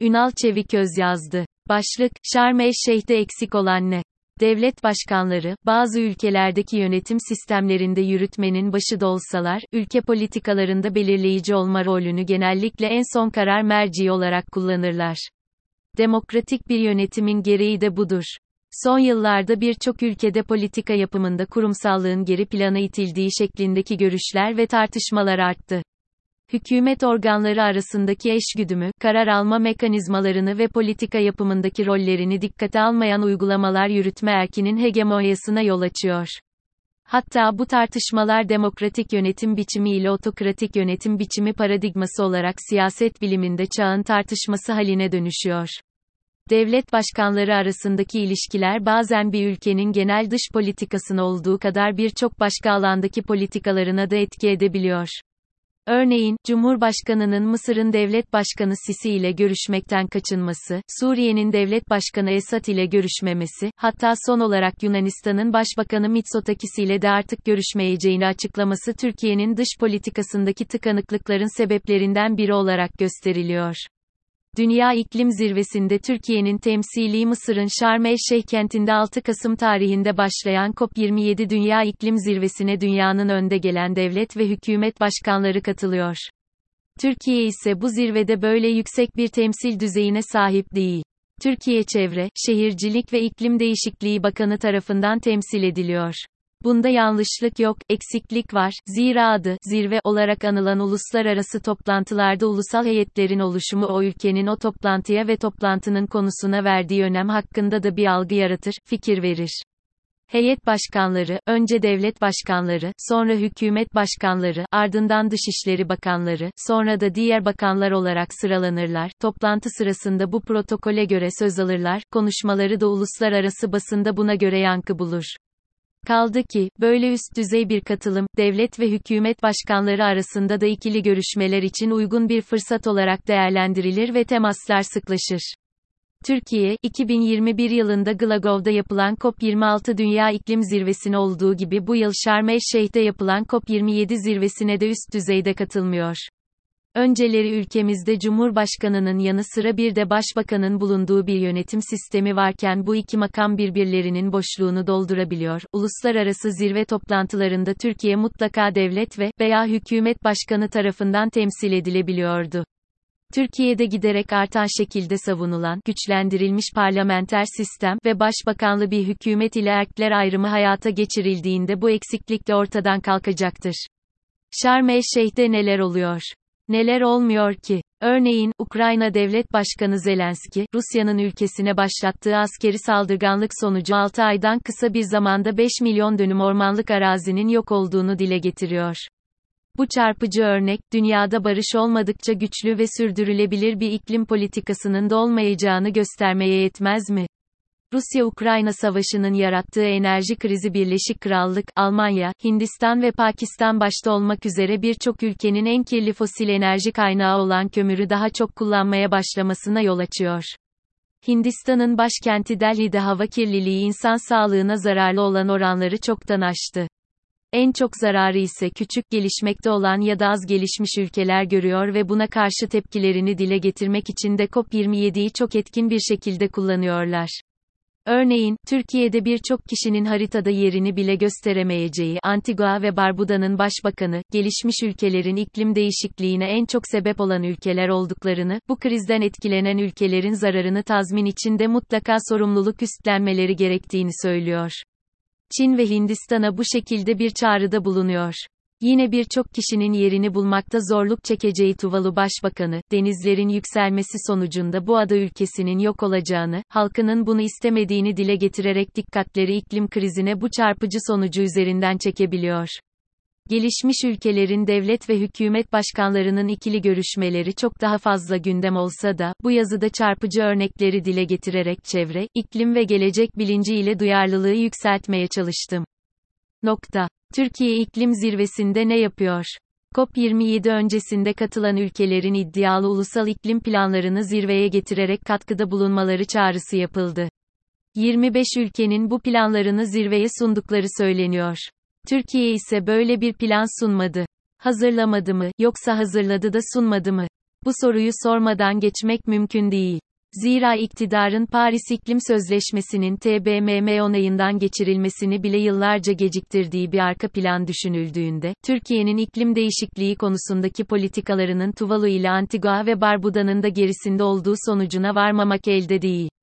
Ünal Çeviköz yazdı. Başlık, Şarm Şeyh'te eksik olan ne? Devlet başkanları, bazı ülkelerdeki yönetim sistemlerinde yürütmenin başında olsalar, ülke politikalarında belirleyici olma rolünü genellikle en son karar merci olarak kullanırlar. Demokratik bir yönetimin gereği de budur. Son yıllarda birçok ülkede politika yapımında kurumsallığın geri plana itildiği şeklindeki görüşler ve tartışmalar arttı hükümet organları arasındaki eşgüdümü, karar alma mekanizmalarını ve politika yapımındaki rollerini dikkate almayan uygulamalar yürütme erkinin hegemonyasına yol açıyor. Hatta bu tartışmalar demokratik yönetim biçimi ile otokratik yönetim biçimi paradigması olarak siyaset biliminde çağın tartışması haline dönüşüyor. Devlet başkanları arasındaki ilişkiler bazen bir ülkenin genel dış politikasına olduğu kadar birçok başka alandaki politikalarına da etki edebiliyor. Örneğin, Cumhurbaşkanının Mısır'ın devlet başkanı Sisi ile görüşmekten kaçınması, Suriye'nin devlet başkanı Esad ile görüşmemesi, hatta son olarak Yunanistan'ın başbakanı Mitsotakis ile de artık görüşmeyeceğini açıklaması Türkiye'nin dış politikasındaki tıkanıklıkların sebeplerinden biri olarak gösteriliyor. Dünya İklim Zirvesi'nde Türkiye'nin temsili Mısır'ın Şarm el-Şeyh kentinde 6 Kasım tarihinde başlayan COP27 Dünya İklim Zirvesi'ne dünyanın önde gelen devlet ve hükümet başkanları katılıyor. Türkiye ise bu zirvede böyle yüksek bir temsil düzeyine sahip değil. Türkiye Çevre, Şehircilik ve İklim Değişikliği Bakanı tarafından temsil ediliyor. Bunda yanlışlık yok, eksiklik var. Zira adı, zirve olarak anılan uluslararası toplantılarda ulusal heyetlerin oluşumu o ülkenin o toplantıya ve toplantının konusuna verdiği önem hakkında da bir algı yaratır, fikir verir. Heyet başkanları, önce devlet başkanları, sonra hükümet başkanları, ardından dışişleri bakanları, sonra da diğer bakanlar olarak sıralanırlar. Toplantı sırasında bu protokole göre söz alırlar, konuşmaları da uluslararası basında buna göre yankı bulur. Kaldı ki, böyle üst düzey bir katılım, devlet ve hükümet başkanları arasında da ikili görüşmeler için uygun bir fırsat olarak değerlendirilir ve temaslar sıklaşır. Türkiye, 2021 yılında Glasgow'da yapılan COP26 Dünya İklim Zirvesi'ne olduğu gibi bu yıl Şarm el-Şeyh'te yapılan COP27 zirvesine de üst düzeyde katılmıyor. Önceleri ülkemizde Cumhurbaşkanının yanı sıra bir de Başbakanın bulunduğu bir yönetim sistemi varken bu iki makam birbirlerinin boşluğunu doldurabiliyor. Uluslararası zirve toplantılarında Türkiye mutlaka devlet ve veya hükümet başkanı tarafından temsil edilebiliyordu. Türkiye'de giderek artan şekilde savunulan, güçlendirilmiş parlamenter sistem ve başbakanlı bir hükümet ile erkler ayrımı hayata geçirildiğinde bu eksiklik de ortadan kalkacaktır. Şarm el-Şeyh'te neler oluyor? Neler olmuyor ki? Örneğin, Ukrayna Devlet Başkanı Zelenski, Rusya'nın ülkesine başlattığı askeri saldırganlık sonucu 6 aydan kısa bir zamanda 5 milyon dönüm ormanlık arazinin yok olduğunu dile getiriyor. Bu çarpıcı örnek, dünyada barış olmadıkça güçlü ve sürdürülebilir bir iklim politikasının da olmayacağını göstermeye yetmez mi? Rusya-Ukrayna savaşının yarattığı enerji krizi Birleşik Krallık, Almanya, Hindistan ve Pakistan başta olmak üzere birçok ülkenin en kirli fosil enerji kaynağı olan kömürü daha çok kullanmaya başlamasına yol açıyor. Hindistan'ın başkenti Delhi'de hava kirliliği insan sağlığına zararlı olan oranları çoktan aştı. En çok zararı ise küçük gelişmekte olan ya da az gelişmiş ülkeler görüyor ve buna karşı tepkilerini dile getirmek için de COP27'yi çok etkin bir şekilde kullanıyorlar. Örneğin, Türkiye'de birçok kişinin haritada yerini bile gösteremeyeceği Antigua ve Barbuda'nın başbakanı, gelişmiş ülkelerin iklim değişikliğine en çok sebep olan ülkeler olduklarını, bu krizden etkilenen ülkelerin zararını tazmin için de mutlaka sorumluluk üstlenmeleri gerektiğini söylüyor. Çin ve Hindistan'a bu şekilde bir çağrıda bulunuyor. Yine birçok kişinin yerini bulmakta zorluk çekeceği Tuvalu Başbakanı, denizlerin yükselmesi sonucunda bu ada ülkesinin yok olacağını, halkının bunu istemediğini dile getirerek dikkatleri iklim krizine bu çarpıcı sonucu üzerinden çekebiliyor. Gelişmiş ülkelerin devlet ve hükümet başkanlarının ikili görüşmeleri çok daha fazla gündem olsa da, bu yazıda çarpıcı örnekleri dile getirerek çevre, iklim ve gelecek bilinci ile duyarlılığı yükseltmeye çalıştım. Nokta. Türkiye İklim Zirvesi'nde ne yapıyor? COP27 öncesinde katılan ülkelerin iddialı ulusal iklim planlarını zirveye getirerek katkıda bulunmaları çağrısı yapıldı. 25 ülkenin bu planlarını zirveye sundukları söyleniyor. Türkiye ise böyle bir plan sunmadı. Hazırlamadı mı, yoksa hazırladı da sunmadı mı? Bu soruyu sormadan geçmek mümkün değil. Zira iktidarın Paris İklim Sözleşmesi'nin TBMM onayından geçirilmesini bile yıllarca geciktirdiği bir arka plan düşünüldüğünde, Türkiye'nin iklim değişikliği konusundaki politikalarının Tuvalu ile Antigua ve Barbuda'nın da gerisinde olduğu sonucuna varmamak elde değil.